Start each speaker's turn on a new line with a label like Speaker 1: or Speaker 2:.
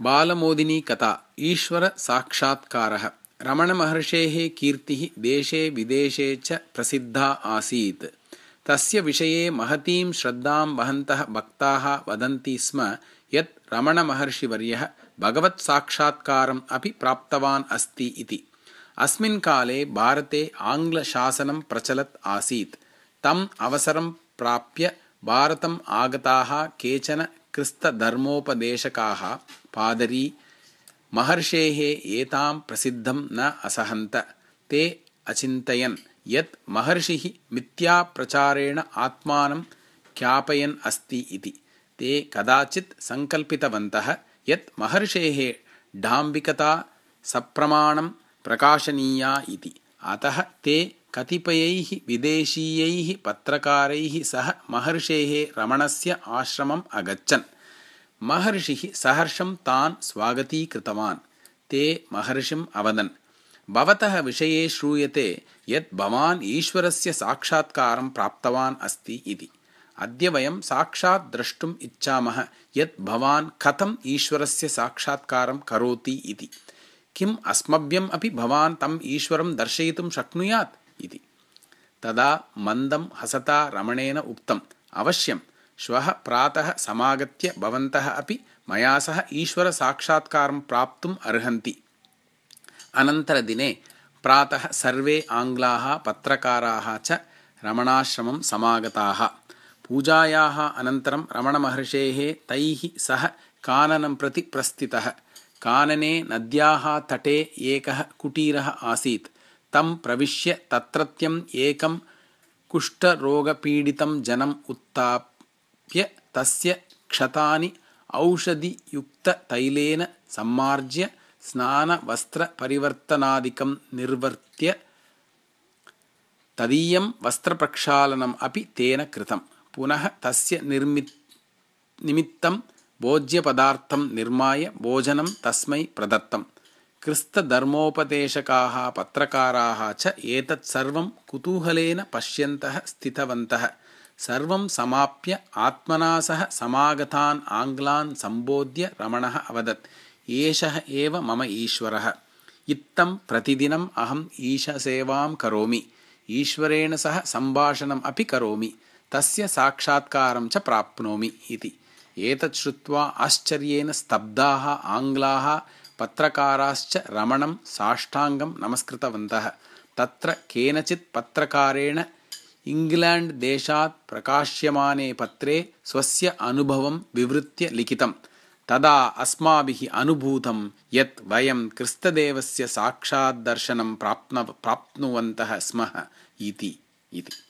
Speaker 1: बालमोदिनी कथा ईश्वरसाक्षात्कारः रमणमहर्षेः कीर्तिः देशे विदेशे च प्रसिद्धा आसीत्। तस्य विषये महतीं श्रद्धां वहन्तः भक्ताः वदन्ति स्म यत् रमणमहर्षिवर्यः भगवत्साक्षात्कारम् अपि प्राप्तवान् अस्ति इति। अस्मिन् काले भारते आङ्ग्लशासनं प्रचलत् आसीत्। तम् अवसरं प्राप्य भारतम् आगताः केचन क्रिस्तधर्मोपदेशकाः पादरी महर्षेः एतां प्रसिद्धं न असहन्त। ते अचिन्तयन् यत् महर्षिः मिथ्याप्रचारेण आत्मानं ख्यापयन् अस्ति इति। ते कदाचित् सङ्कल्पितवन्तः यत् महर्षेः डाम्बिकता सप्रमाणं प्रकाशनीया इति। अतः ते कतिपयैः विदेशीयैः पत्रकारैः सह महर्षेः रमणस्य आश्रमम् अगच्छन्। महर्षिः सहर्षं तान् स्वागतीकृतवान्। ते महर्षिम् अवदन् भवतः विषये श्रूयते यत् भवान् ईश्वरस्य साक्षात्कारं प्राप्तवान् अस्ति इति। अद्य वयं साक्षात् द्रष्टुम् इच्छामः यत् भवान् कथम् ईश्वरस्य साक्षात्कारं करोति इति। किम् अस्मभ्यम् अपि भवान् तम् ईश्वरं दर्शयितुं शक्नुयात् इति। तदा मन्दं हसता रमणेन उक्तम् अवश्यं श्वः प्रातः समागत्य भवन्तः अपि मया सह ईश्वरसाक्षात्कारं प्राप्तुम् अर्हन्ति। अनन्तरदिने प्रातः सर्वे आङ्ग्लाः पत्रकाराः च रमणाश्रमं समागताः। पूजायाः अनन्तरं रमणमहर्षेः तैः सह काननं प्रति प्रस्थितः। कानने नद्याः तटे एकः कुटीरः आसीत् तं प्रविश्य तत्रत्यम् एकं कुष्ठरोगपीडितं जनम् उत्थाप्य तस्य क्षतानि औषधियुक्ततैलेन सम्मार्ज्य स्नानवस्त्रपरिवर्तनादिकं निर्वर्त्य तदीयं वस्त्रप्रक्षालनम् अपि तेन कृतं पुनः तस्य निर्मि निमित्तं भोज्यपदार्थं निर्माय भोजनं तस्मै प्रदत्तम् क्रिस्तधर्मोपदेशकाः पत्रकाराः च एतत् सर्वं कुतूहलेन पश्यन्तः स्थितवन्तः। सर्वं समाप्य आत्मना सह समागतान् आङ्ग्लान् सम्बोध्य रमणः अवदत्। एषः एव मम ईश्वरः। इत्थं प्रतिदिनम् अहम् ईशसेवां करोमि। ईश्वरेण सह सम्भाषणम् अपि करोमि। तस्य साक्षात्कारं च प्राप्नोमि इति। एतत् श्रुत्वा आश्चर्येण स्तब्धाः आङ्ग्लाः पत्रकाराश्च रमणं साष्टाङ्गं नमस्कृतवन्तः। तत्र केनचित् पत्रकारेण इङ्ग्लेण्ड् देशात् प्रकाश्यमाने पत्रे स्वस्य अनुभवं विवृत्य लिखितं तदा अस्माभिः अनुभूतं यत् वयं क्रिस्तदेवस्य साक्षाद्दर्शनं प्राप्न प्राप्नुवन्तः स्मः इति इति